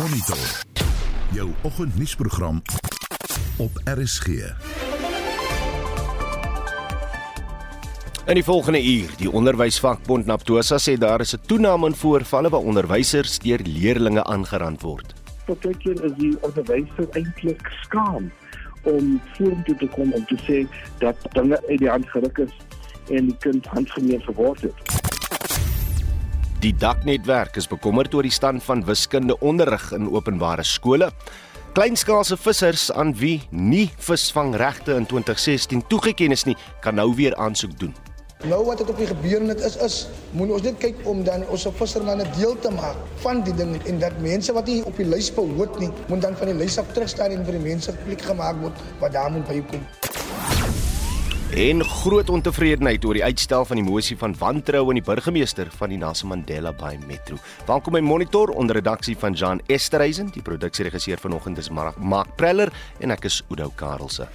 Monitor. Jou oggendnuusprogram op RSG. In die volgende uur, die onderwysvakbond Naptosa sê daar is 'n toename in voorvalle waar onderwysers deur leerders aangerand word. Partykeer is die onderwyser eintlik skaam om vorentoe te kom om te sê dat dinge uit die hand geruk is en die kind handgeneem geword het. Die daknetwerk is bekommerd oor die stand van wiskunde onderrig in openbare skole. Kleinskaalse vissers aan wie nie visvangregte in 2016 toegeken is nie, kan nou weer aansoek doen. Nou wat het op die gebeur net is is moet ons net kyk om dan ons vissermanne deel te maak van die ding en dat mense wat nie op die lys behoort nie moet dan van die lys af terugstaan en vir die mense plek gemaak word wat daar moet bykom. En groot ontevredenheid oor die uitstel van die mosie van wantroue in die burgemeester van die Nelson Mandela Bay Metro. Welkom by Monitor onder redaksie van Jean Esterhuizen, die produksieregisseur vanoggend is Mark Preller en ek is Udo Karelse.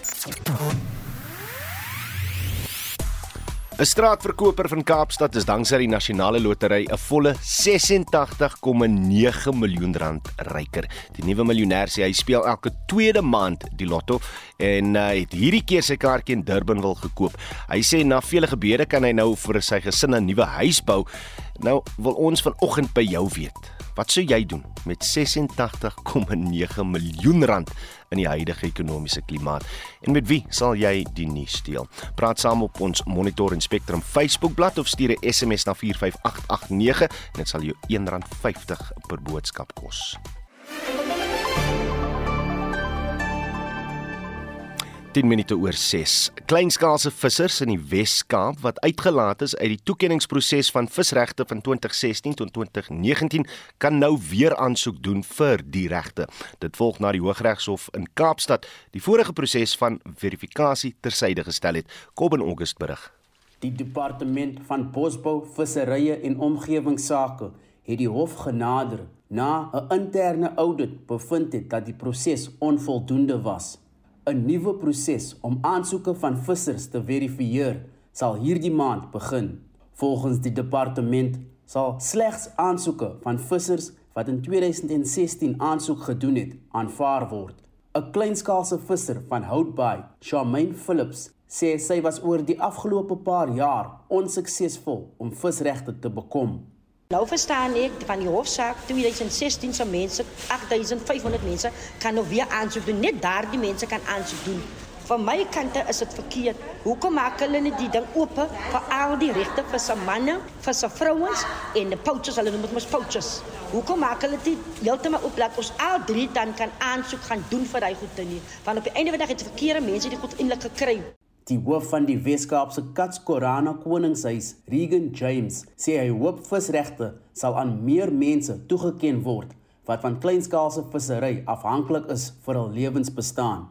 'n Straatverkoper van Kaapstad is danksy die nasionale lotery 'n volle 86,9 miljoen rand ryker. Die nuwe miljonair sê hy speel elke tweede maand die lotto en uh, het hierdie keer sy kaartjie in Durban wil gekoop. Hy sê na vele gebede kan hy nou vir sy gesin 'n nuwe huis bou. Nou wil ons vanoggend by jou weet. Wat sou jy doen met 86,9 miljoen rand in die huidige ekonomiese klimaat? En met wie sal jy die nuus deel? Praat saam op ons Monitor en Spectrum Facebookblad of stuur 'n SMS na 45889 en dit sal jou R1.50 per boodskap kos. 10 minute oor 6. Kleinskaalse vissers in die Wes-Kaap wat uitgelaat is uit die toekenningsproses van visregte van 2016 tot 2019 kan nou weer aansoek doen vir die regte. Dit volg na die Hooggeregshof in Kaapstad die vorige proses van verifikasie tersyde gestel het. Kobben August berig. Die departement van Bosbou, Visserye en Omgewingsake het die hof genader na 'n interne audit bevind het dat die proses onvoldoende was. 'n nuwe proses om aansoeke van vissers te verifieer sal hierdie maand begin. Volgens die departement sal slegs aansoeke van vissers wat in 2016 aansoek gedoen het, aanvaar word. 'n Kleinskaalse visser van Houtbaai, Charmaine Phillips, sê sy was oor die afgelope paar jaar onsuksesvol om visregte te bekom. Nou verstaan ek van die hofsaak 2016 se mense 8500 mense kan nou weer aansoek doen. Net daardie mense kan aansoek doen. Van my kant is dit verkeerd. Hoekom maak hulle nie die ding oop vir al die regte vir se manne, vir se vrouens en die poachers, hulle noem dit mos poachers. Hoekom maak hulle dit heeltemal oop dat ons al drie dan kan aansoek gaan doen vir daai goede nie? Want op die einde van die dag het verkeerde mense die goed eintlik gekry. Die hoof van die Weskaapse Katskorana Koningshuis, Regan James, sê hy hoop visregte sal aan meer mense toegeken word wat van kleinskaalse vissery afhanklik is vir hul lewensbestaan.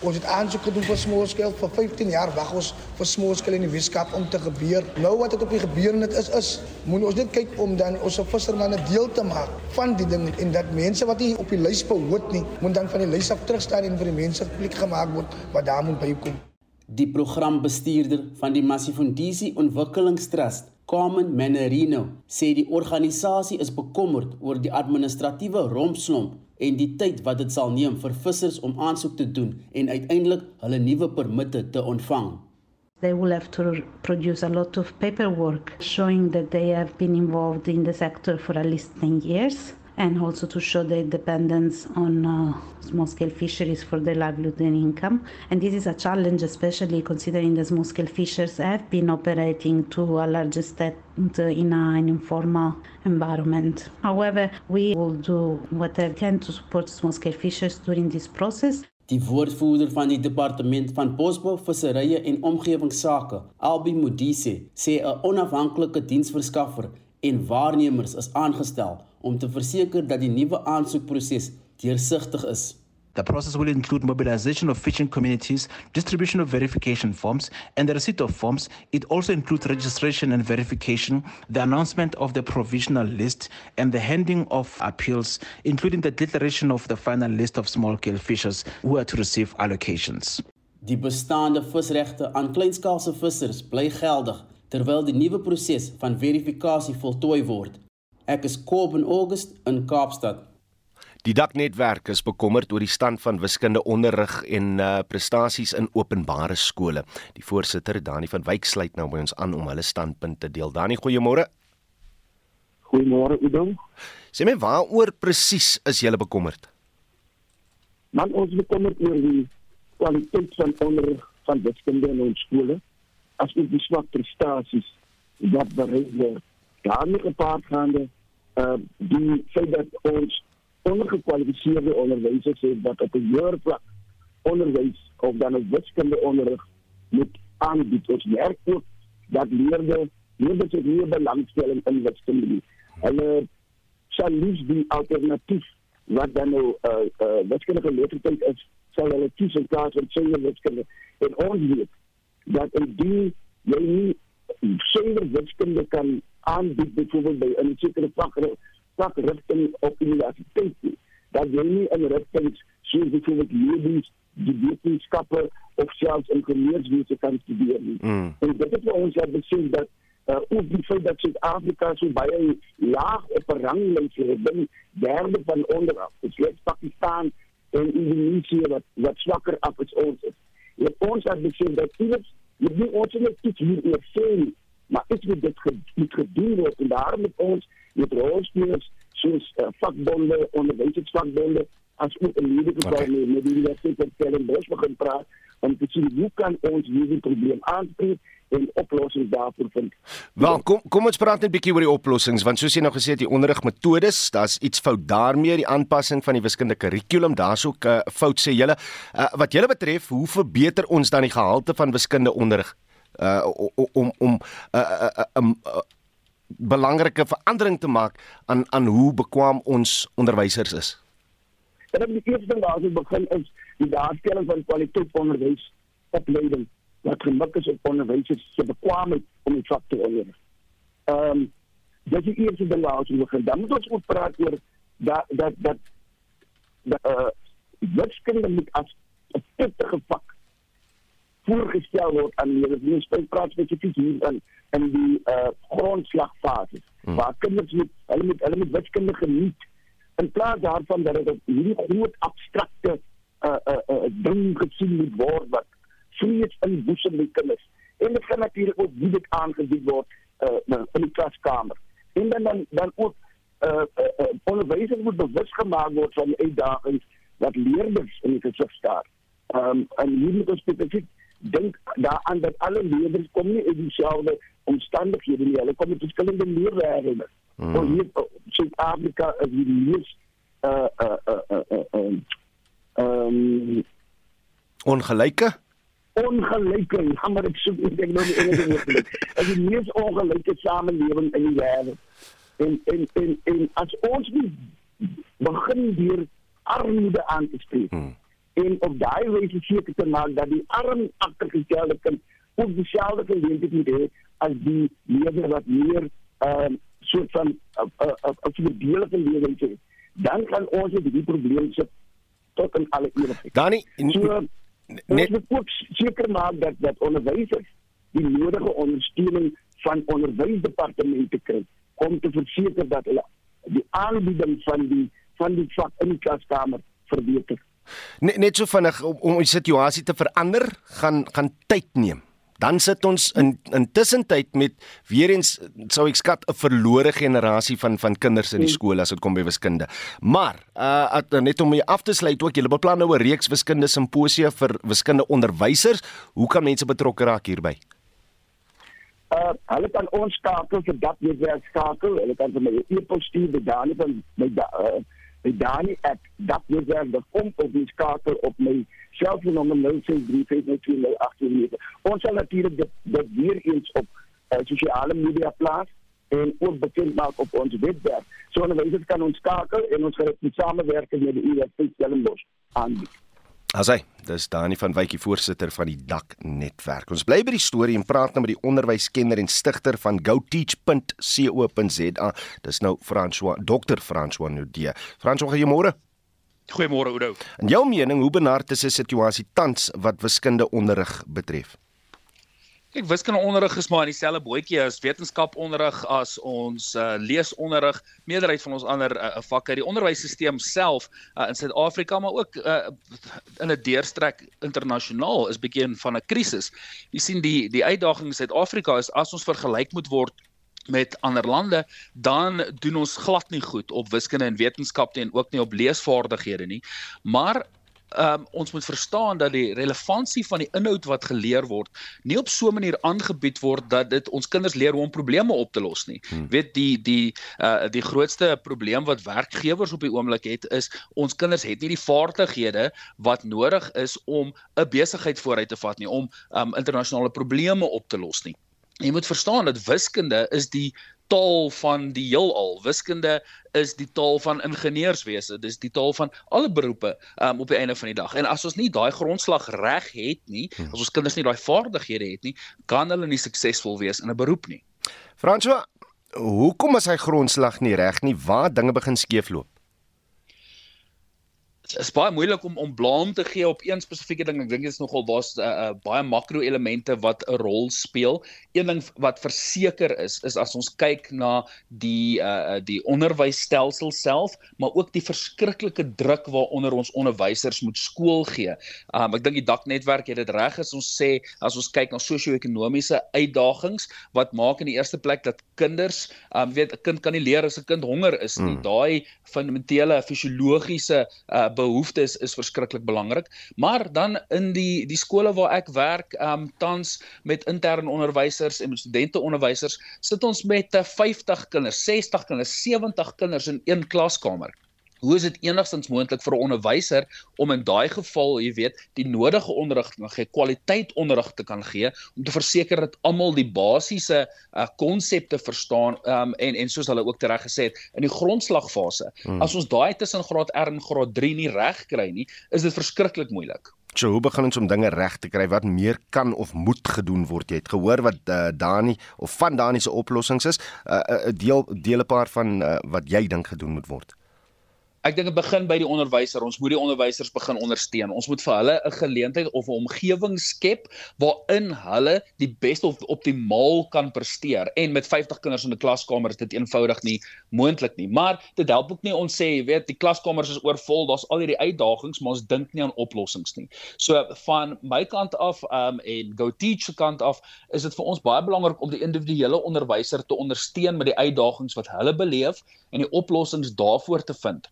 Ons het aansoek gedoen vir smoorskeel vir 15 jaar wag ons vir smoorskeel in die Weskaap om te gebeur. Nou wat dit op die gebeur net is is moet ons net kyk om dan ons vissermanne deel te maak van die ding en dat mense wat nie op die lys behoort nie, moet dan van die lys af terugstaan en vir die mense plek gemaak word wat daar moet bykom. Die programbestuurder van die Massifundisi Ontwikkelingstrust, Carmen Manerino, sê die organisasie is bekommerd oor die administratiewe rompslomp en die tyd wat dit sal neem vir vissers om aansoek te doen en uiteindelik hulle nuwe permitte te ontvang. They will have to produce a lot of paperwork showing that they have been involved in the sector for at least 10 years and also to show their dependence on uh, small-scale fisheries for their livelihood and income. And this is a challenge, especially considering the small-scale fishers have been operating to a large extent in an informal environment. However, we will do whatever we can to support small-scale fishers during this process. Die woordvoerder van die departement van Bosbou, Visserye en Omgewingsake, Albi Modise, sê 'n onafhanklike diensverskaffer en waarnemers is aangestel om te verseker dat die nuwe aansoekproses deursigtig is. The process will include mobilization of fishing communities, distribution of verification forms, and the receipt of forms. It also includes registration and verification, the announcement of the provisional list, and the handing of appeals, including the declaration of the final list of small-scale fishers who are to receive allocations. Die bestaande visregte aan kleinskaalse vissers bly geldig terwyl die nuwe proses van verifikasie voltooi word. Ek is Kob in August in Kaapstad. Die daknetwerk is bekommerd oor die stand van wiskunde onderrig en uh, prestasies in openbare skole. Die voorsitter, Dani van Wyk, sluit nou by ons aan om hulle standpunt te deel. Dani, goeiemôre. Goeiemôre, Udo. Sê my waaroor presies is jy bekommerd? Man ons bekommerd oor die kwaliteit van onderrig van wiskunde in ons skole, asook die swak prestasies wat bereik word. Daarmee gepaard gaande uh die feit dat ons ongekwalifiseerde onderwysers het wat op 'n hoër vlak onderwys of dan 'n wiskunde onderrig moet aanbied. Ons merk ook dat leerders het nie belangstelling in wiskunde nie. Hulle sal liefs die alternatief wat dan nou uh uh wiskunde geletterdheid is, sal hulle kies in plaas van senior wiskunde. En ons weet dat indien jy nie senior wiskunde kan aanbied byvoorbeeld by 'n sekere vak vakrigting op universiteit nie. Dat jy nie in rigtings soos byvoorbeeld medies, die wetenskappe of selfs ingenieurswese kan studeer nie. Mm. En dit is vir ons dat besef dat uh, ook die feit dat Suid-Afrika so baie laag op 'n ranglys het, binne derde van onderaf. Dit is Pakistan en Indonesië wat wat swakker af as ons is. En ons het besef dat iewers jy nie ons net iets hier in sien, maar iets wat dit moet gedoen word en daarom met ons met rolspelers soos uh, vakbonde, onderwysersvakbonde as ook in hierdie geval okay. met die universiteit van Stellenbosch begin praat om te sien hoe kan ons hierdie probleem aanspreek en oplossings daarvoor vind. Wel, kom kom ons praat net 'n bietjie oor die oplossings want soos jy nou gesê het, die onderrigmetodes, daar's iets fout daarmee, die aanpassing van die wiskundige kurrikulum, daar's ook 'n uh, fout sê julle. Uh, wat julle betref, hoe verbeter ons dan die gehalte van wiskunde onderrig? Uh om om 'n uh, uh, uh, um, uh, belangrike verandering te maak aan aan hoe bekwam ons onderwysers is. En dan die eerste ding waar ons begin is die daarstelling van kwaliteit onderwys opleiding wat gemik is op onderwysers se bekwaamheid om die vak te onderrig. Ehm um, dit is die eerste ding waar ons begin. Dan moet ons ook praat oor dat dat dat dat uh wiskunde moet as 'n pittige vak voorgestel word aan leerders. Ons praat spesifiek hier aan in die uh grondslagfase hmm. waar kinders met hulle met hulle met wiskunde geniet in plaas daarvan dat dit hierdie groot abstrakte uh uh, uh ding gesien moet word wat vrees in boesem met kinders en dit gaan natuurlik ook wie dit aangebied word uh in die klaskamer en dan dan, dan ook uh, uh, uh onderwysers moet bewus gemaak word van die uitdagings wat leerders in die gesig staar. Ehm um, en hier moet ons spesifiek dink daaraan dat alle leerders kom nie in dieselfde omstandighede nie. Hulle kom met verskillende leerwêrelde. Hmm. Ons hier Suid-Afrika is die mees uh uh uh uh ehm uh, um, ongelyke ongelyke jammer ek soek ek dink nou die Engelse woord. Dit is die mees ongelyke samelewing in die wêreld. En en en en as ons nie begin deur armoede aan te spreek. Hmm en op daai wyse seker te maak dat die arm agtergestelde kind ook dieselfde geleenthede moet hê as die leerder wat meer ehm uh, soort van 'n uh, 'n uh, 'n uh, deel van lewe het. Dan kan ons dit die probleem sit tot in alle ewigheid. Dani, so, net moet ook seker maak dat dat onderwysers die nodige ondersteuning van onderwysdepartemente kry om te verseker dat hulle die aanbieding van die van die vak in die klaskamer verbeter. Net net so vinnig om, om die situasie te verander, gaan gaan tyd neem. Dan sit ons in intussen tyd met weer eens sou ek skat 'n verlore generasie van van kinders in die skool as dit kom by wiskunde. Maar uh net om jy af te sluit ook, julle beplan nou 'n reeks wiskunde simposia vir wiskunde onderwysers. Hoe kan mense betrokke raak hierby? Uh hulle kan ons skakel vir dat jy werk skakel. Hulle kan vir my e-pos stuur by Dani van by uh, by Dani at datwezerg.com of die skakel op my selfoonnommer 0635920898. Ons sal natuurlik dit, dit weer eens op uh, sosiale media plaas en ook bekend maak op ons webwerf. So onderwysers kan ons skakel en ons gaan dit samewerking met die Universiteit Stellenbosch aanbied. Asai, dis Dani van Wykie voorsitter van die Dak netwerk. Ons bly by die storie en praat nou met die onderwyskenner en stigter van goteach.co.za. Dis nou François, Dr. François Nudee. François, goeiemôre. Goeiemôre Oudo. In jou mening, hoe benard is die situasie tans wat wiskunde onderrig betref? Ek wiskunde onderrig is maar in dieselfde bootjie as wetenskaponderrig as ons uh, leesonderrig, meerderheid van ons ander uh, vakke. Die onderwysstelsel self uh, in Suid-Afrika maar ook uh, in 'n deurstrek internasionaal is bietjie van 'n krisis. Jy sien die die uitdaging in Suid-Afrika is as ons vergelyk moet word met ander lande dan doen ons glad nie goed op wiskunde en wetenskap en ook nie op leesvaardighede nie. Maar um, ons moet verstaan dat die relevantie van die inhoud wat geleer word nie op so 'n manier aangebied word dat dit ons kinders leer hoe om probleme op te los nie. Hmm. Weet die die uh die grootste probleem wat werkgewers op die oomblik het is ons kinders het nie die vaardighede wat nodig is om 'n besigheid vooruit te vat nie, om um internasionale probleme op te los nie. Jy moet verstaan dat wiskunde is die taal van die heelal. Wiskunde is die taal van ingenieurswese. Dis die taal van alle beroepe um, op die einde van die dag. En as ons nie daai grondslag reg het nie, hmm. as ons kinders nie daai vaardighede het nie, kan hulle nie suksesvol wees in 'n beroep nie. François, hoekom is hy grondslag nie reg nie? Waar dinge begin skeefloop? Is baie moeilik om om blame te gee op een spesifieke ding. Ek dink dit is nogal daar's uh, uh, baie makro-elemente wat 'n rol speel. Een ding wat verseker is, is as ons kyk na die uh, die onderwysstelsel self, maar ook die verskriklike druk waaronder ons onderwysers moet skool gee. Um, ek dink die daknetwerk het dit reg as ons sê as ons kyk na sosio-ekonomiese uitdagings wat maak in die eerste plek dat kinders, um, weet 'n kind kan nie leer as 'n kind honger is nie. Mm. Daai fundamentele fisiologiese uh, behoeftes is verskriklik belangrik. Maar dan in die die skole waar ek werk, ehm um, tans met interne onderwysers en studente onderwysers, sit ons met 50 eh, kinders, 60 kinders, 70 kinders in een klaskamer. Hoe is dit enigstens moontlik vir 'n onderwyser om in daai geval, jy weet, die nodige onderrig kwaliteit onderrig te kan gee om te verseker dat almal die basiese uh, konsepte uh, verstaan um, en en soos hulle ook tereg gesê het in die grondslagfase. Hmm. As ons daai tussen graad R en graad 3 nie reg kry nie, is dit verskriklik moeilik. So hoe begin ons om dinge reg te kry wat meer kan of moet gedoen word? Jy het gehoor wat uh, Dani of van Dani se oplossings is. 'n uh, uh, deel deel 'n paar van uh, wat jy dink gedoen moet word. Ek dink dit begin by die onderwyser. Ons moet die onderwysers begin ondersteun. Ons moet vir hulle 'n geleentheid of 'n omgewing skep waarin hulle die beste of optimaal kan presteer. En met 50 kinders in 'n klaskamer is dit eenvoudig nie moontlik nie. Maar dit help ook nie ons sê, jy weet, die klaskamers is oorvol, daar's al hierdie uitdagings, maar ons dink nie aan oplossings nie. So van my kant af um en Go Teach se kant af, is dit vir ons baie belangrik om die individuele onderwyser te ondersteun met die uitdagings wat hulle beleef en die oplossings daarvoor te vind.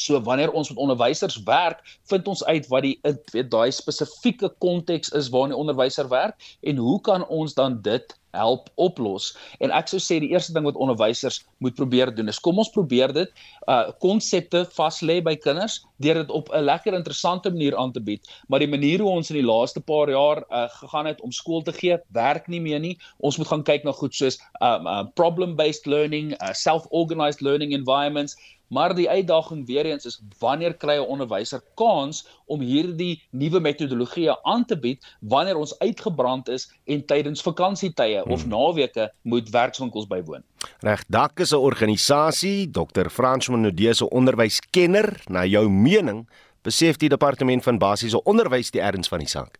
So wanneer ons met onderwysers werk, vind ons uit wat die weet daai spesifieke konteks is waarin die onderwyser werk en hoe kan ons dan dit help oplos. En ek sou sê die eerste ding wat onderwysers moet probeer doen is kom ons probeer dit uh konsepte vas lê by kinders deur dit op 'n lekker interessante manier aan te bied. Maar die manier hoe ons in die laaste paar jaar uh gegaan het om skool te gee, werk nie meer nie. Ons moet gaan kyk na goed soos um uh, problem based learning, uh, self organized learning environments Maar die uitdaging weer eens is wanneer kry 'n onderwyser kans om hierdie nuwe metodologieë aan te bied wanneer ons uitgebrand is en tydens vakansietye hmm. of naweke moet werkswinkels bywoon. Reg, dak is 'n organisasie, Dr. Frans Monodee se onderwyskenner, na jou mening, besef die departement van basiese onderwys die erns van die saak.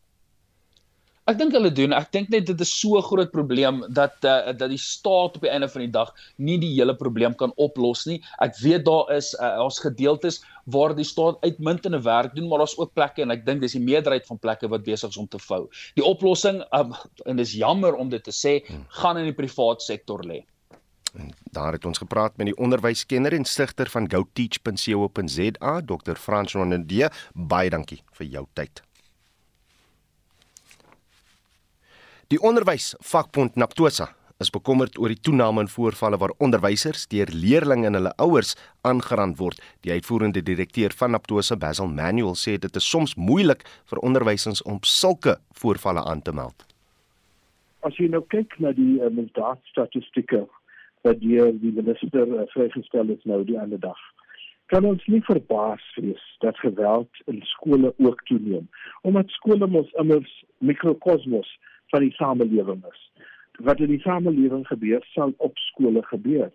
Ek dink hulle doen. Ek dink net dit is so 'n groot probleem dat uh, dat die staat op die einde van die dag nie die hele probleem kan oplos nie. Ek weet daar is uh, ons gedeeltes waar die staat uitmuntende werk doen, maar daar's ook plekke en ek dink dis die meerderheid van plekke wat besig is om te vou. Die oplossing um, en dis jammer om dit te sê, hmm. gaan in die privaat sektor lê. En daar het ons gepraat met die onderwyskenner en stigter van GoTeach.co.za, Dr. Frans Ronde. Baie dankie vir jou tyd. Die onderwysvakbond Naptosa is bekommerd oor die toename in voorvalle waar onderwysers deur leerders en hulle ouers aangerand word. Die uitvoerende direkteur van Naptosa, Basil Manuel, sê dit is soms moeilik vir onderwysers om sulke voorvalle aan te meld. As jy nou kyk na die uh, misdaadstatistieke wat die die minister uh, vrygestel het nou die ander dag, kan ons nie verbaas wees dat geweld in skole ook toeneem, omdat skole mos immers mikrokosmos van die samelewing is. Wat in die samelewing gebeur, sal op skole gebeur.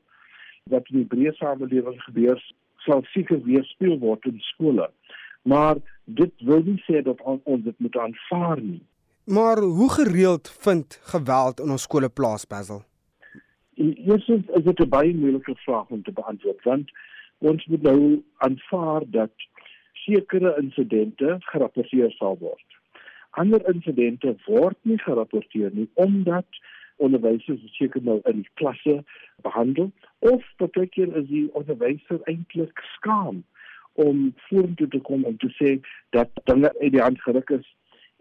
Wat in die breë samelewing gebeur, sal seker weer speel word in skole. Maar dit wil nie sê dat ons dit moet aanvaar nie. Maar hoe gereeld vind geweld in ons skole plaas, Basil? Eers is dit 'n baie moeilike vraag om te beantwoord want ons moet nou aanvaar dat sekere insidente gerapporteer sal word. Ander insidente word nie gerapporteer nie omdat onderwysers seker nou in die klasse behandel of partykeer is die onderwyser eintlik skaam om vorentoe te kom om te sê dat dinge uit die hand geruk is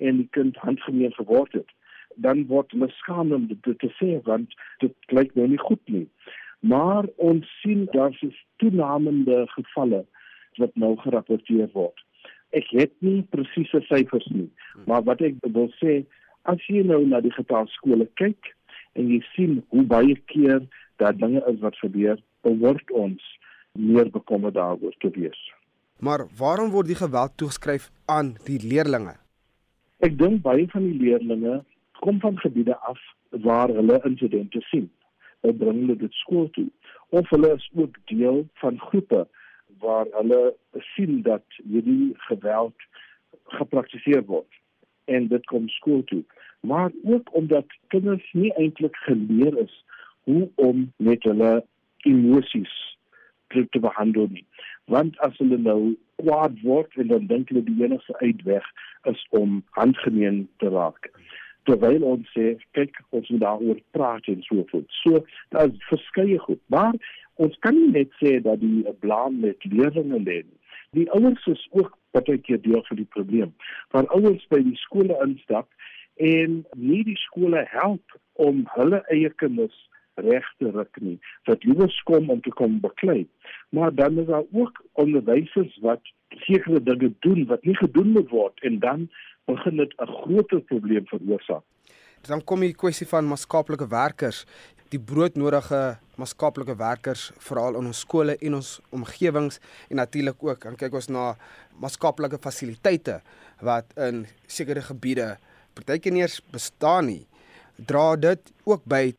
en die kind handgemeen geword het. Dan word hulle skaam om dit te sê want dit klink nou nie goed nie. Maar ons sien daar is toenamende gevalle wat nou gerapporteer word ek het nie presiese syfers nie maar wat ek wil sê as jy nou na die getal skole kyk en jy sien hoe baie keer dat dinge is wat gebeur behoort ons meer bekommerd daaroor te wees Maar waarom word die geweld toegeskryf aan die leerdlinge? Ek dink baie van die leerdlinge kom van gebiede af waar hulle insidente sien. Hulle bring hulle dit skool toe of hulle is ook deel van groepe waar hulle sien dat hierdie geweld gepraktiseer word en dit kom skool toe. Maar ook omdat kinders nie eintlik geleer is hoe om met hulle emosies te behandel nie want as hulle nou kwaad word en dan dink hulle die enigste uitweg is om handgemeen te raak terwyl ons sê kyk ons moet daaroor praat en so voort. So daar is verskeie goed maar ons kan nie net sê dat die blame met leerders lê die ouers is ook baie keer deel van die probleem. Want ouers by die skole instap en nie die skole help om hulle eie kinders regte ruk nie wat liewer kom om te kom beklei. Maar dan is daar ook onderwysers wat sekere dinge doen wat nie gedoen moet word en dan begin dit 'n groter probleem veroorsaak. Dan kom die kwessie van maatskaplike werkers. Die broodnodige maatskaplike werkers veral in ons skole en ons omgewings en natuurlik ook dan kyk ons na maatskaplike fasiliteite wat in sekere gebiede partykeer nie eens bestaan nie. Dra dit ook by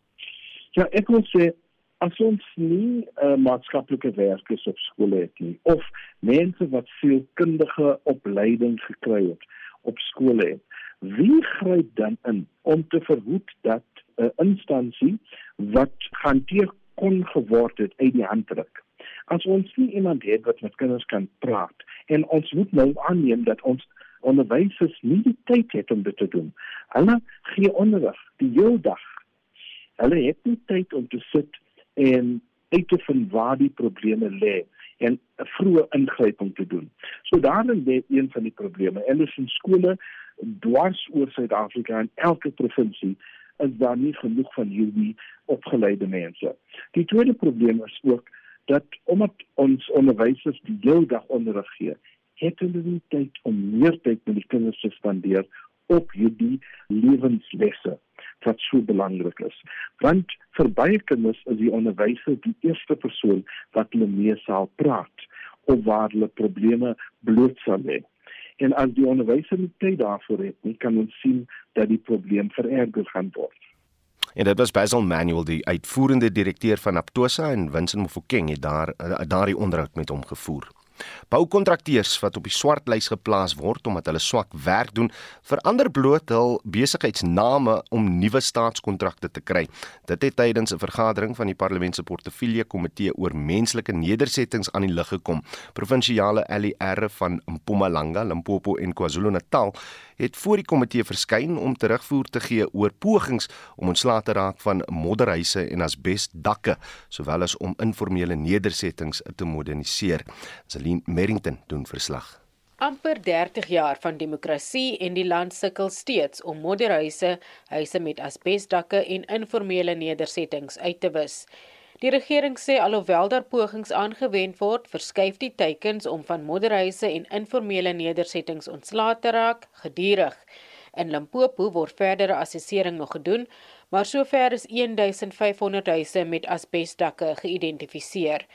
Ja, ek wil sê as ons nie uh, maatskaplike werkers op skole het nie of mense wat veel kundige opleiding gekry het op skole het, wie gryp dan in om te verhoed dat 'n uh, instansie wat hanteer kon geword het uit die hand druk? As ons nie iemand het wat met kinders kan praat en ons moet nou aanneem dat ons onderwysers nie die tyd het om dit te doen. Hulle gee onderrig die hele dag Hulle het nie tyd om te sit en uit te vind waar die probleme lê en 'n vroeë ingryping te doen. So daarin lê een van die probleme. En dis in skole dwars oor Suid-Afrika en elke provinsie is daar nie genoeg van hierdie opgeleide mense. Die tweede probleem is ook dat omdat ons onderwysers die hele dag onderrig gee, het hulle nie tyd om meer tyd met die kinders te spandeer op hierdie lewenslesse wat so belangrik is. Want vir baie kinders is die onderwyser die eerste persoon wat hulle mee sal praat of waar hulle probleme bloot sal lê. En as die onderwyser nie tyd daarvoor het nie, kan ons sien dat die probleem vererger gaan word. En dit was Basil Manuel die uitvoerende direkteur van Aptosa en Vincent Mofokeng het daar daardie onderhoud met hom gevoer. Boukontrakteurs wat op die swartlys geplaas word omdat hulle swak werk doen, verander bloot hul besigheidsname om nuwe staatskontrakte te kry. Dit het tydens 'n vergadering van die Parlement se portefeulje komitee oor menslike nedersettings aan die lig gekom. Provinsiale LER van Mpumalanga, Limpopo en KwaZulu-Natal het voor die komitee verskyn om terugvoer te gee oor pogings om ontslae te raak van modderhuise en asbesdakke, sowel as om informele nedersettings te moderniseer. Celine Merrington doen verslag. amper 30 jaar van demokrasie en die land sukkel steeds om modderhuise, huise met asbesdakke en informele nedersettings uit te wis. Die regering sê alhoewel daar pogings aangewend word, verskuif die teikens om van modderhuise en informele nedersettings ontslae te raak gedurig. In Limpopo word verdere assessering nog gedoen, maar sover is 1500 huise met asbesdakke geïdentifiseer.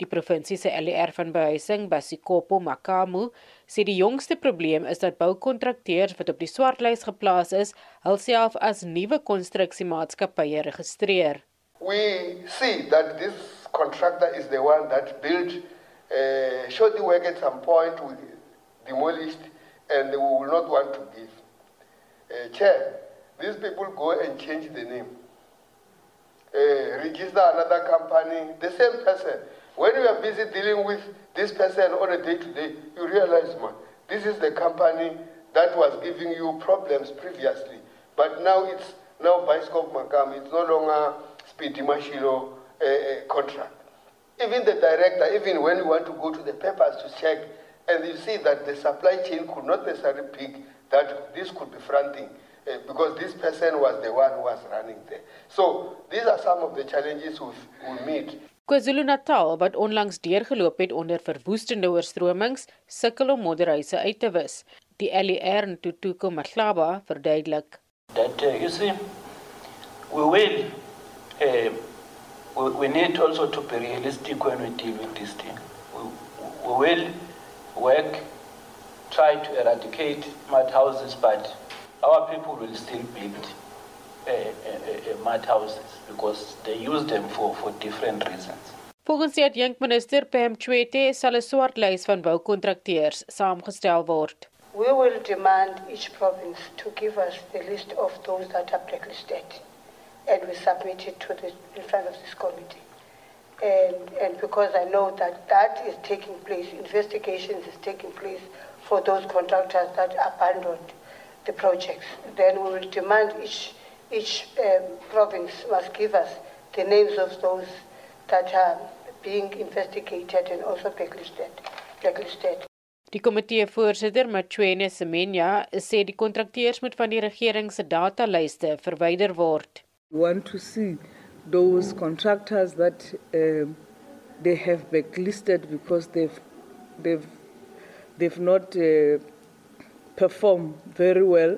Die provinsie se LER van behuising, Basikopo Makamu, sê die jongste probleem is dat boukontrakteurs wat op die swartlys geplaas is, hulself as nuwe konstruksiemaatskappye registreer. we see that this contractor is the one that built uh, shoddy work at some point, we demolished, and we will not want to give. uh, Chair, these people go and change the name, uh, register another company, the same person. When you are busy dealing with this person on a day to day, you realize, man, this is the company that was giving you problems previously. But now it's now Bioscope Makam, it's no longer Speedy Mashilo uh, contract. Even the director, even when you want to go to the papers to check, and you see that the supply chain could not necessarily pick that this could be fronting uh, because this person was the one who was running there. So these are some of the challenges we meet. KwaZulu-Natal wat onlangs deurgeloop het onder verwoestende oorstromings, sukkel om modderhuise uit te wis. Die LER in Tutuko Mahlaba verduidelik. That uh, you see we will uh, we, we need also to be realistic when we deal with this thing. We, we will work, try to eradicate mud houses, but our people will still uh, uh, uh, mud houses because they use them for, for different reasons. Volgens die adjunkminister Pam Chwete sal 'n swart lys van boukontrakteurs saamgestel word. We will demand each province to give us the list of those that are blacklisted and we submit it to the in front of this committee. And, and because I know that that is taking place, investigations is taking place for those contractors that abandoned the projects. Then we will demand each, each um, province must give us the names of those that are being investigated and also blacklisted. blacklisted. Die komitee voorsitter Machwene Semenya sê die kontrakteurs moet van die regering se datalyste verwyder word. We want to see those contractors that uh, they have blacklisted because they've they've they've not uh, performed very well.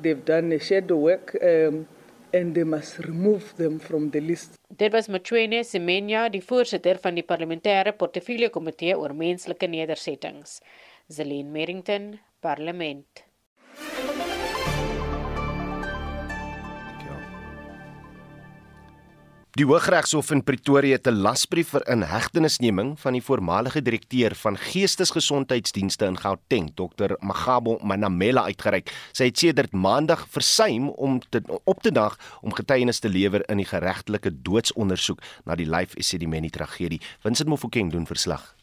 They've done a shadow work. Um, and they must remove them from the list. Dit was Machwene Semenya, die voorsitter van die parlementêre portefeulje komitee oor menslike nedersettings. Zelene Merrington, Parlement. Die Hooggeregshof in Pretoria het 'n lasbrief vir inhegtenisneming van die voormalige direkteur van Geestesgesondheidsdienste in Gauteng, Dr. Magabo Manamela uitgereik. Sy het sedert Maandag versuim om te, op te dag om getuienis te lewer in die geregtelike doodsondersoek na die Life Esidimeni tragedie. Vincent Mofokeng doen verslag.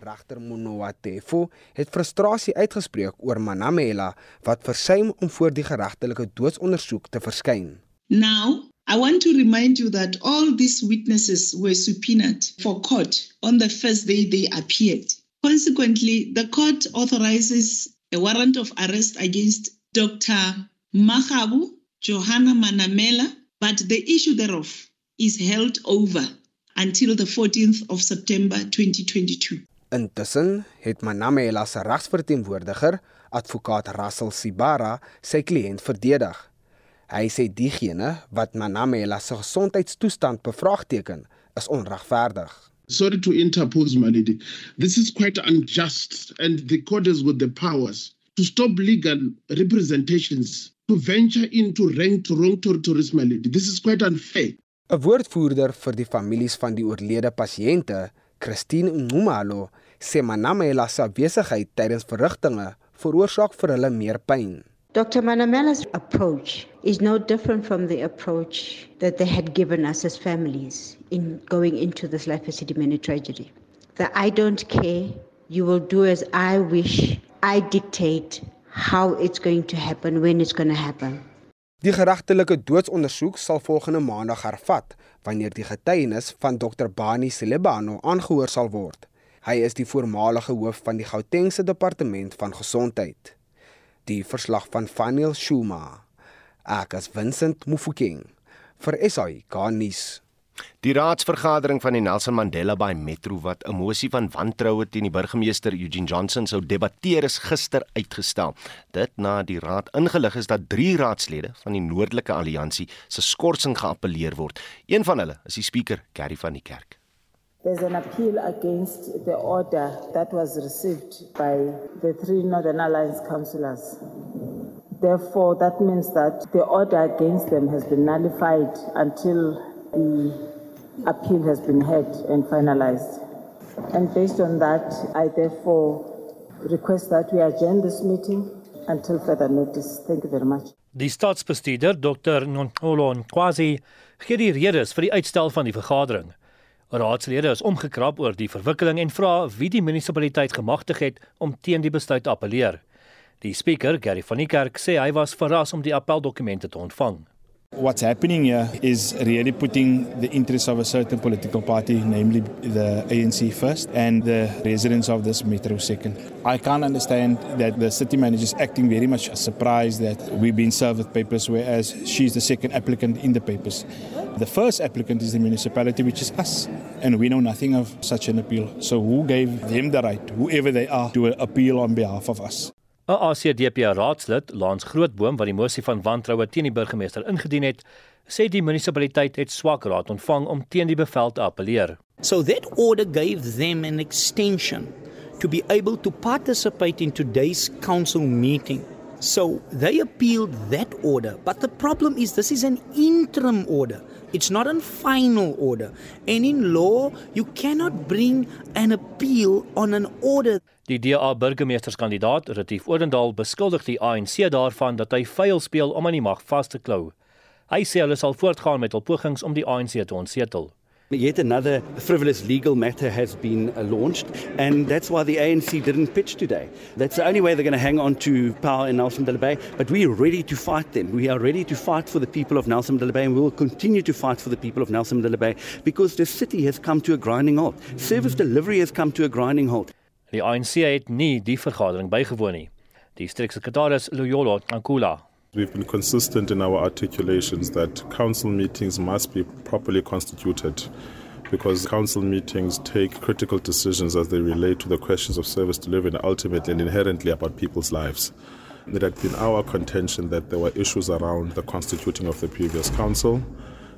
Regter Monowatefo het frustrasie uitgespreek oor Manamela wat versuim om voor die geregtelike doodsondersoek te verskyn. Now I want to remind you that all these witnesses were subpoenaed for court on the first day they appeared. Consequently, the court authorizes a warrant of arrest against Dr. Mahabu Johanna Manamela, but the issue thereof is held over until the 14th of September 2022. Intussen het Manamela se regsverteenwoordiger, advokaat Russell Sibara, sy kliënt verdedig. Hy sê diegene wat Manamela se gesondheidstoestand bevraagteken, is onregverdig. Sorry to interpose, Malidi. This is quite unjust, and the court has got the powers to stop legal representations to venture into ranked wrong territories, Malidi. This is quite unfair. 'n Woordvoerder vir die families van die oorlede pasiënte, Christine Ngumalo, sê Manamela se besigheid tydens verrigtinge veroorsaak vir hulle meer pyn. Dr. Manamela's approach is no different from the approach that they had given us as families in going into this life many tragedy. That I don't care, you will do as I wish, I dictate how it's going to happen, when it's going to happen. Die geregtelike doodsondersoek sal volgende maandag hervat wanneer die getuienis van Dr Bani Selebano aangehoor sal word. Hy is die voormalige hoof van die Gautengse departement van gesondheid die verslag van Faniel Shuma. Ek as Vincent Mufokeng vir SAI Garnis. Die raadsvergadering van die Nelson Mandela Bay Metro wat 'n mosie van wantroue teen die burgemeester Eugene Johnson sou debatteer is gister uitgestel. Dit na die raad ingelig is dat 3 raadslede van die Noordelike Alliansie se skorsing geappeleer word. Een van hulle is die spreker, Gary van die Kerk. There's an appeal against the order that was received by the three Northern Alliance councillors. Therefore, that means that the order against them has been nullified until the appeal has been heard and finalized. And based on that, I therefore request that we adjourn this meeting until further notice. Thank you very much. Die staatsbestuurder, Dr. Nontolo Kwasi, gee die redes vir die uitstel van die vergadering. Raadslede is omgekrap oor die verwikkeling en vra wie die munisipaliteit gemagtig het om teen die besluit te appeleer. Die spreker, Gary van die Kerk, sê hy was verras om die appeldokumente te ontvang. What's happening here is really putting the interests of a certain political party, namely the ANC first, and the residents of this metro second. I can't understand that the city manager is acting very much surprised that we've been served with papers, whereas she's the second applicant in the papers. The first applicant is the municipality, which is us, and we know nothing of such an appeal. So, who gave them the right, whoever they are, to appeal on behalf of us? 'n ACDP raadslid, Lans Grootboom, wat die mosie van wantroue teen die burgemeester ingedien het, sê die munisipaliteit het swak raad ontvang om teen die bevel te appeleer. So that order gave them an extension to be able to participate in today's council meeting. So they appealed that order, but the problem is this is an interim order. It's not a final order. And in law, you cannot bring an appeal on an order. Die DA burgemeesterskandidaat, Retief Odendaal, beskuldig die ANC daarvan dat hy vuil speel om aan die mag vas te klou. Hy sê hulle sal voortgaan met hul pogings om die ANC te ontsetel. Yet another frivolous legal matter has been uh, launched, and that's why the ANC didn't pitch today. That's the only way they're going to hang on to power in Nelson Mandela Bay. But we are ready to fight them. We are ready to fight for the people of Nelson Mandela Bay, and we will continue to fight for the people of Nelson Mandela Bay because the city has come to a grinding halt. Service delivery has come to a grinding halt. Die ANC het nie die vergadering bygewoon nie. Die streeksekretaris Loyolo Ankula We've been consistent in our articulations that council meetings must be properly constituted because council meetings take critical decisions as they relate to the questions of service delivery and ultimately and inherently about people's lives. It had been our contention that there were issues around the constituting of the previous council.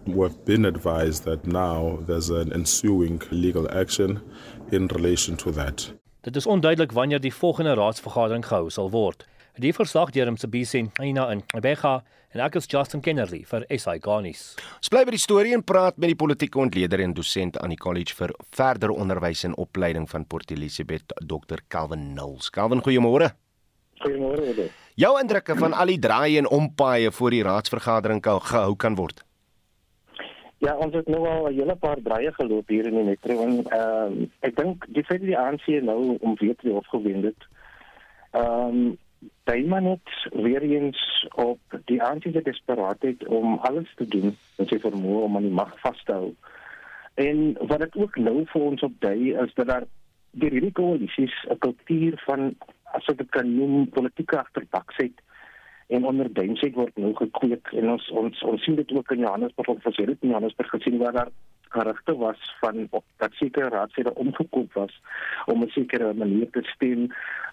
We've been advised that now there's an ensuing legal action in relation to that. Dit is onduidelik wanneer die volgende raadsvergadering gehou sal word. Die verslag deur hom se BC Aina in Rebecca en ek is Justin Kennerly vir SI Garnis. Ons bly by die storie en praat met die politieke ontleder en dosent aan die College vir Verdere Onderwys en Opleiding van Port Elizabeth, Dr. Calvin Knowles. Calvin, goeiemôre. Goeiemôre. Jou indrukke van al die draaie en ompaaie voor die raadsvergadering kan gehou kan word. Ja, ons het nou al 'n hele paar draaie geloop hier in die metro en ehm uh, ek dink die feit dat die ANC nou om weer te hof gewen het. Ehm um, dui maar net weer eens op die aansienlike desperaatheid om alles te doen en sy vermoë om aan die mag vas te hou. En wat dit ook nou vir ons op dui is dat daar die hierdie koalisies 'n kultuur van as ek dit kan noem politieke agterbaksheid en onderduinsheid word nou gekweek en ons ons ons sien dit ook in Johannesburg of ons het dit in Johannesburg gesien waar daar gerugte was van dat sekere raadslede omgekoop was om 'n sekere manier te stem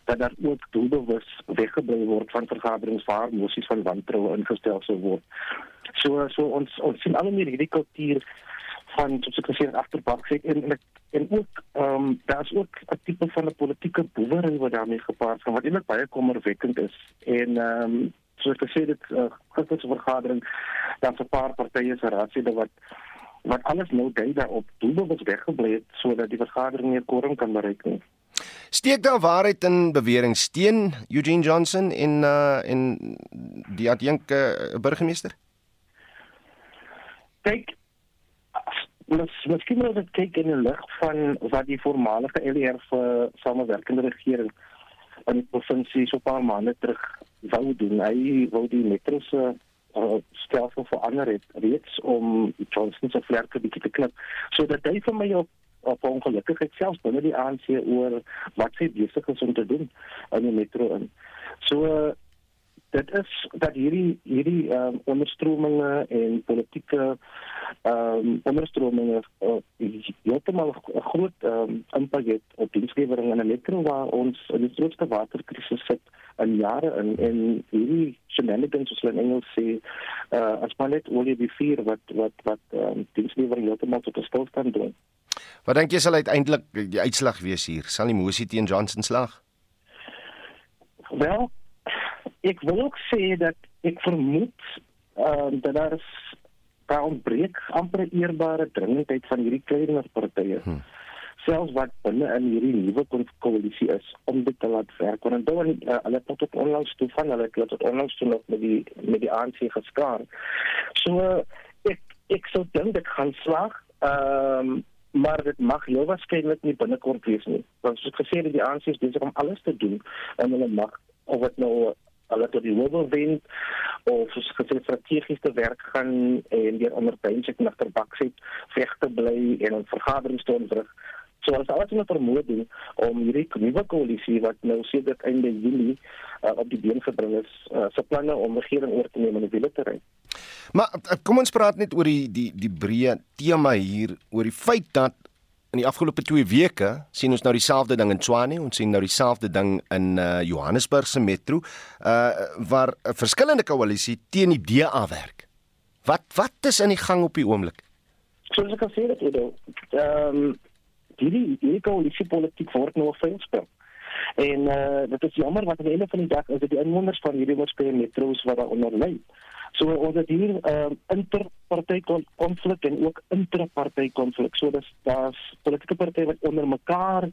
dat daar ook doelbewus weggebly word van vergaderings waar mosies van wantroue ingestel sou word. So so ons ons sien al meer hierdie kultuur van soos ek gesê het agterbak en en en ook ehm um, daar's ook 'n tipe van 'n politieke boewery wat daarmee gepaard gaan wat eintlik baie kommerwekkend is en ehm um, soos ek gesê het uh, gister se vergadering daar's 'n paar partye se raadslede wat wat alles nou dui daarop doelbewus weggebly het sodat die vergadering nie koring kan bereik nie. Steek daar waarheid in bewering steen Eugene Johnson en uh en die adjunk uh, burgemeester? Kyk ons miskien moet dit kyk in die lig van wat die voormalige LR vir samewerkende regering in die provinsie so 'n paar maande terug wou doen. Hy wou die metro se uh, stelsel verander het reeds om Johnson se vlerke bietjie te knip sodat hy vir my op op ongelukkigheid selfs binne die ANC oor wat sy besig is om te doen in die metro in. So uh, dit is dat hierdie hierdie ehm um, onderstrominge en politieke ehm um, onderstrominge uh, heeltemal 'n groot ehm um, impak het op die diensgewering in 'n metro waar ons in die grootste waterkrisis sit in jare in en hierdie shenanigans soos hulle in Engels sê uh, as maar net olie die vuur wat wat wat ehm um, diensgewering heeltemal tot 'n stilstand bring. Wat dink jy sal uiteindelik die uitslag wees hier? Sal die mosie teen Johnson slag? Wel, ek wil ook sê dat ek vermoed uh, dat daar is daar ontbreek amper eerbare dringendheid van hierdie kleinere partye. Hmm. selfs wat binne in hierdie nuwe koalisie is om dit te laat werk. Want dan uh, hulle het tot onlangs toe van hulle het tot onlangs toe nog met die met die ANC geskaar. So ek ek sou dink dit gaan slag. Ehm um, maar dit mag heel waarskynlik nie binnekort wees nie. Want soos gesê het die ANC is besig om alles te doen om hulle mag of dit nou hulle tot die hoër wen of soos gesê strategies te werk gaan en weer onder bench en agter bak sit, veg te bly en 'n vergadering te onderrig. So ons het alsite vermoed doen om hierdie nuwe koalisie wat nou sedert einde Julie uh, op die been gebring is, uh, se planne om regering oor te neem in die wieleterrein. Maar uh, kom ons praat net oor die die die breë tema hier oor die feit dat in die afgelope 2 weke sien ons nou dieselfde ding in Tshwane, ons sien nou dieselfde ding in uh, Johannesburg se metro, uh waar 'n verskillende koalisie teen die DA werk. Wat wat is in die gang op die oomblik? Soos ek gesê het, ehm um, hierdie hierdie koalisie politiek word nou versprei. En uh dit is jammer wat aan die einde van die dag is dit die inwoners van hierdie Weskaap metro's wat daaronder lê. So ons het hier ehm uh, interparty konflik en ook intraparty konflik. So dis daar's politieke partye wat onder mekaar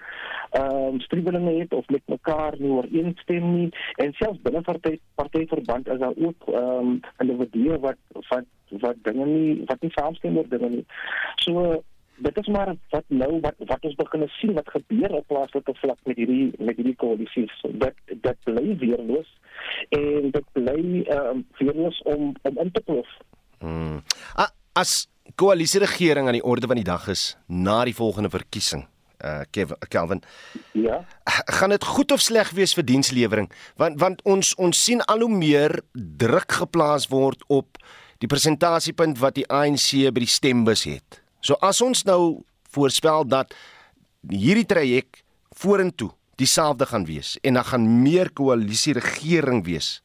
ehm um, striwelinge het of met mekaar nie ooreenstem nie en selfs binne party partyverband is daar ook ehm um, individue wat wat wat dinge nie wat nie saamstem oor dinge nie. So dit is maar wat nou wat wat ons begin sien wat gebeur op plaaslike vlak met hierdie met hierdie koalisies dat dat bly weerloos en dit bly ehm uh, weerloos om om in te plof. Hmm. As koalisie regering aan die orde van die dag is na die volgende verkiesing uh Kelvin. Ja. Gaan dit goed of sleg wees vir dienslewering? Want want ons ons sien al hoe meer druk geplaas word op die presentasiepunt wat die ANC by die stembus het. So as ons nou voorspel dat hierdie traject vorentoe dieselfde gaan wees en dan gaan meer koalisie regering wees,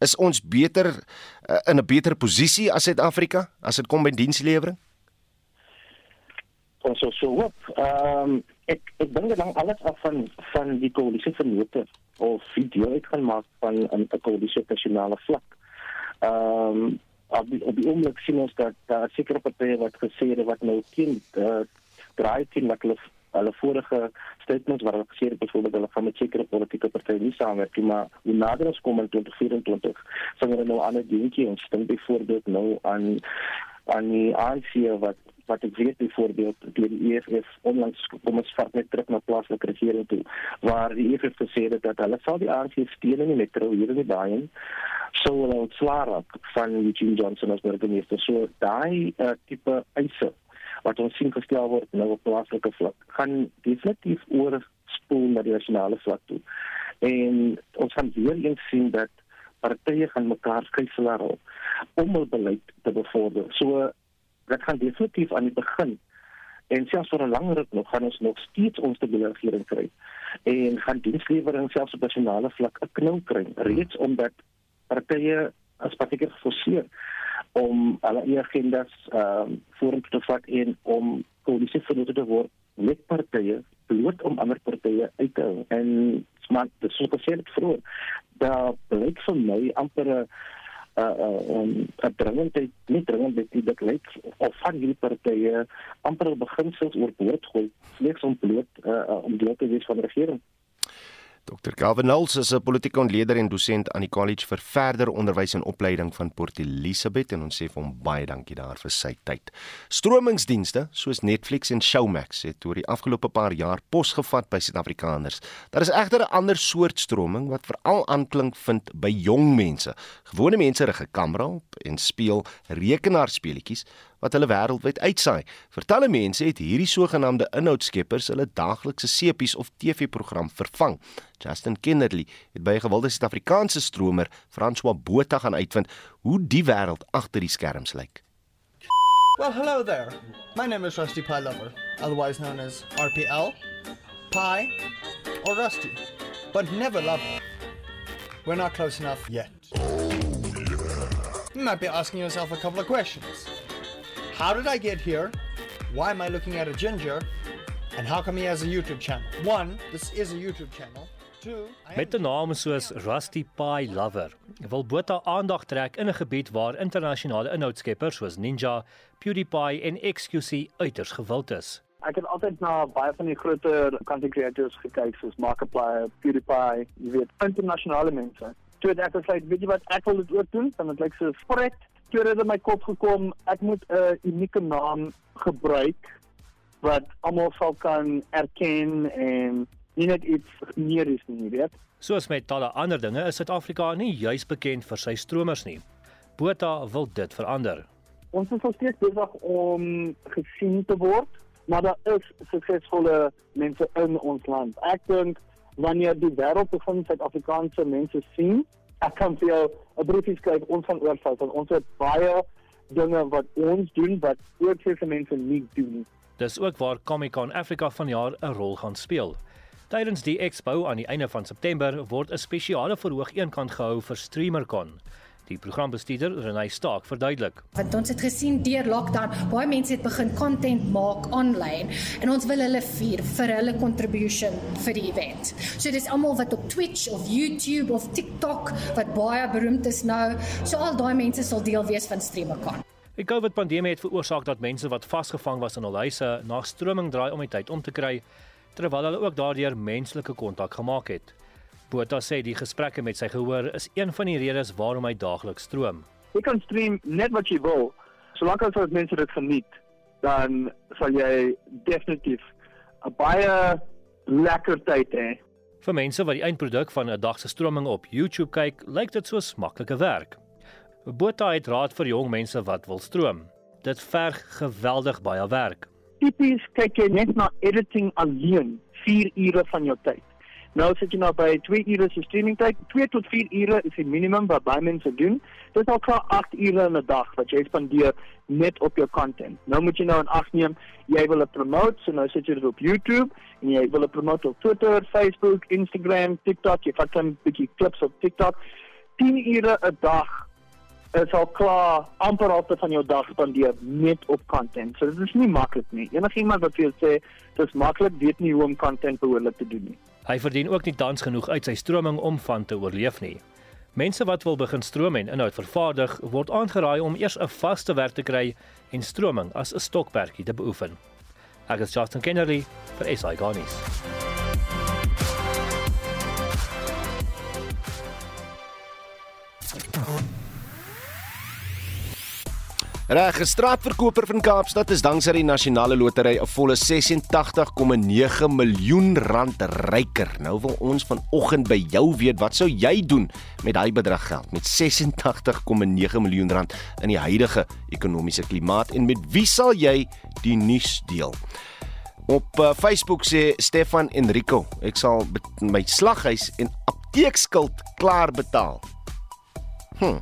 is ons beter uh, in 'n beter posisie as Suid-Afrika as dit kom by dienslewering? Ons sou so hoop. Ehm um, ek ek dink dan alles af van van die koalisie vernote of video uit gaan maak van 'n koalisie nasionale vlak. Ehm um, op die, op die oomblik sien ons dat daar uh, sekere partye wat gesê het wat nou teen uh, draai teen wat hulle hulle vorige statements waar hulle gesê het byvoorbeeld hulle gaan met sekere politieke partye nie saamwerk nie maar hoe nader ons kom in 2024 sal hulle nou ander dingetjie. Ons dink byvoorbeeld nou aan aan die ANC wat wat ek weet byvoorbeeld die EFF onlangs kom ons vat net terug na plaaslike regering toe waar die EFF gesê het dat hulle sal die ANC steun in die metro hier in Baai sou hulle ontslaar van Eugene Johnson as burgemeester. So daai uh, tipe eise wat ons sien gestel word nou op plaaslike vlak gaan definitief oorspoel na die nasionale vlak toe. En ons gaan weer eens sien dat partye gaan mekaar skeielaar om hul beleid te bevorder. So dit gaan definitief aan die begin. En selfs vir 'n langer ruk nog gaan ons nog steeds ons stabiele regering kry. En gaan dienslewering selfs op nasionale vlak 'n knou kry reeds omdat partye as partye geforseer om alle agendas ehm um, vorentoe te vat en om koalisie vernoot te word met partye bloot om ander partye uit te hou. En maar dit sou gesê het vroeër. Daar blyk vir my amper 'n uh uh um, dringendheid nie dringendheid dit lyk of van hierdie partye amper beginsels oorboord gooi slegs om bloot uh, uh om deel te wees van regering Dr. Calvin Knowles is 'n politieke ontleder en dosent aan die College vir Verdere Onderwys en Opleiding van Port Elizabeth en ons sê vir hom baie dankie daar vir sy tyd. Stromingsdienste soos Netflix en Showmax het oor die afgelope paar jaar posgevat by Suid-Afrikaners. Daar is egter 'n ander soort stroming wat veral aanklink vind by jong mense. Gewone mense rig 'n kamera op en speel rekenaarspeletjies wat hulle wêreldwyd uitsaai. Vertalle mense het hierdie sogenaamde inhoudskeppers hulle daaglikse sepies of TV-program vervang. Justin Kennerly het by 'n gewilde Suid-Afrikaanse stromer, François Botha gaan uitvind hoe die wêreld agter die skerms lyk. Well, hello there. My name is Rusty Pie Lover, otherwise known as RPL, Pie, or Rusty, but never Lover. We're not close enough yet. Oh, yeah. You might be asking yourself a couple of questions. How did I get here? Why am I looking at a ginger? And how come he has a YouTube channel? One, this is a YouTube channel. Two, Met 'n naam soos Rusty Pie Lover wil Botha aandag trek in 'n gebied waar internasionale inhoudskeppers soos Ninja, PewDiePie en XQC uiters gewild is. Ek het altyd na baie van die groter content creators gekyk soos Markiplier, PewDiePie, jy weet, internasionale mense. Toe het ek gesê, weet jy wat, ek wil dit ook doen, want dit lyk so spret. Het dit in my kop gekom, ek moet 'n unieke naam gebruik wat almal sal kan erken en nie net iets meer is nie, weet. Soos met talle ander dinge is Suid-Afrika nie juis bekend vir sy stromers nie. Botha wil dit verander. Ons is nog steeds besig om gesien te word, maar daar is suksesvolle mense in ons land. Ek dink wanneer die wêreld begin Suid-Afrikaanse mense sien, ek kan vir jou 'n briefie skryf ons van oorval want ons het baie dinge wat ons doen wat ook vir mense nie doen. Dis ook waar Comic-Con Africa vanjaar 'n rol gaan speel. Tydens die expo aan die einde van September word 'n spesiale verhoog eenkant gehou vir StreamerCon. Die programbestuurder Renay Staak verduidelik. Want ons het gesien deur lockdown baie mense het begin content maak aanlyn en ons wil hulle vier vir hulle contribution vir die event. So dis almal wat op Twitch of YouTube of TikTok wat baie beroemd is nou, so al daai mense sal deel wees van StreamerCon. Die COVID-pandemie het veroorsaak dat mense wat vasgevang was in hul huise na stroming draai om die tyd om te kry terwyl hulle ook daardeur menslike kontak gemaak het. Botha sê die gesprekke met sy gehoor is een van die redes waarom hy daagliks stroom. Jy kan stream net wat jy wil, solank as dit mense dit geniet, dan sal jy definitief 'n baie lekker tyd hê. Vir mense wat die eindproduk van 'n dag se stroming op YouTube kyk, lyk dit soos maklike werk. Botha het raad vir jong mense wat wil stroom. Dit verg geweldig baie werk. Tipies kyk jy net na editing alleen 4 ure van jou tyd. Nou sit jy nou by 2 ure se streaming tyd. 2 tot 4 ure is die minimum wat baie mense doen. Dit is al klaar 8 ure in 'n dag wat jy spandeer net op jou content. Nou moet jy nou ag neem, jy wil dit promote, so nou sit jy dit op YouTube en jy wil dit promote op Twitter, Facebook, Instagram, TikTok, jy vat 'n bietjie clips op TikTok. 10 ure 'n dag is al klaar amper halfte van jou dag spandeer net op content. So dit is nie maklik nie. Enigiemand wat vir jou sê dis maklik, weet nie hoe om content behoorlik te doen nie. Hy verdien ook nie tans genoeg uit sy stroming om van te oorleef nie. Mense wat wil begin stroom en inhoud vervaardig, word aangeraai om eers 'n vaste werk te kry en stroming as 'n stokperdjie te beoefen. Ek is Justin Kennedy vir SI Garnis. Reg, straatverkoper van Kaapstad is dankse die nasionale lotery 'n volle 86,9 miljoen rand ryker. Nou wil ons vanoggend by jou weet, wat sou jy doen met daai bedrag geld met 86,9 miljoen rand in die huidige ekonomiese klimaat en met wie sal jy die nuus deel? Op uh, Facebook sê Stefan Enrico, ek sal my slaghuis en apteekskuld klaar betaal. Hm.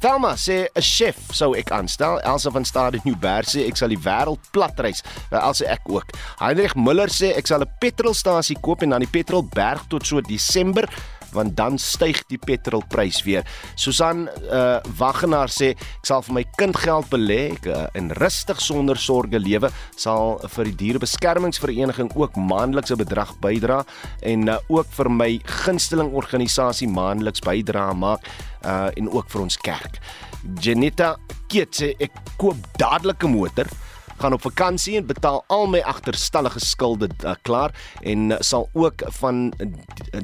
Thelma sê 'n chef sou ek aanstel. Elsa van Stade Nieuwberg sê ek sal die wêreld platreis. Nou Elsa ek ook. Heinrich Müller sê ek sal 'n petrolstasie koop en dan die petrol berg tot so Desember want dan styg die petrolprys weer. Susan uh Wagenaar sê ek sal vir my kind geld belê uh, in rustig sonder sorge lewe, sal vir die dierebeskermingsvereniging ook maandeliks 'n bedrag bydra en uh, ook vir my gunsteling organisasie maandeliks bydra maak uh en ook vir ons kerk. Janita Keet sê ek koop dadelik 'n motor gaan op vakansie en betaal al my agterstallige skulde uh, klaar en uh, sal ook van uh,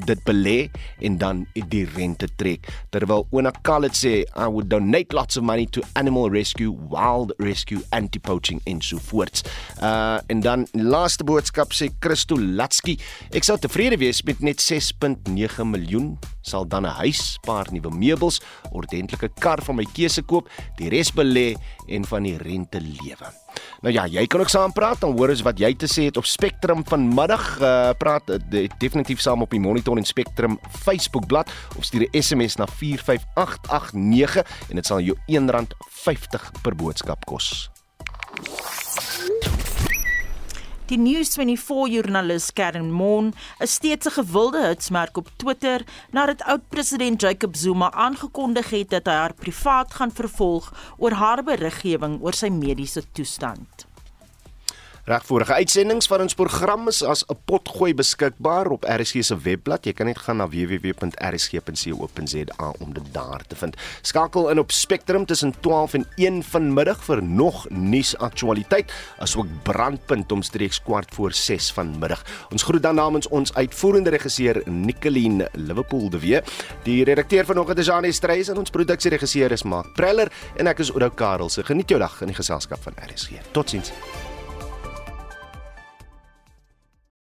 dit belê en dan die rente trek. Terwyl Ona Khaled sê I would donate lots of money to animal rescue, wild rescue, anti-poaching en so voort. Uh en dan laaste boodskap sê Christo Latsky, ek sou tevrede wees met net 6.9 miljoen sal dan 'n huis, paar nuwe meubels, ordentlike kar van my keuse koop, die res belê en van die rente lewe. Nou ja, jy kan ook saam praat, dan hoor ons wat jy te sê het op Spectrum vanmiddag. Uh, praat uh, definitief saam op die Monitor en Spectrum Facebook bladsy of stuur 'n SMS na 45889 en dit sal jou R1.50 per boodskap kos. Die News24-joernalis Karen Moon is steeds 'n gewilde hitsmerk op Twitter nadat oud-president Jacob Zuma aangekondig het dat hy haar privaat gaan vervolg oor haar beriggewing oor sy mediese toestand. Reg vorige uitsendings van ons program is as 'n potgooi beskikbaar op RSG se webblad. Jy kan net gaan na www.rsg.co.za om dit daar te vind. Skakel in op Spectrum tussen 12 en 1 vanmiddag vir nog nuus aktualiteit, asook brandpunt omstreeks kwart voor 6 vanmiddag. Ons groet dan namens ons uitvoerende regisseur Nicoline Liverpool de Wee. Die redakteur vanoggend is Janie Streys en ons produksieregisseur is Mark Preller en ek is Oudo Karel. Geniet jou dag in die geselskap van RSG. Totsiens.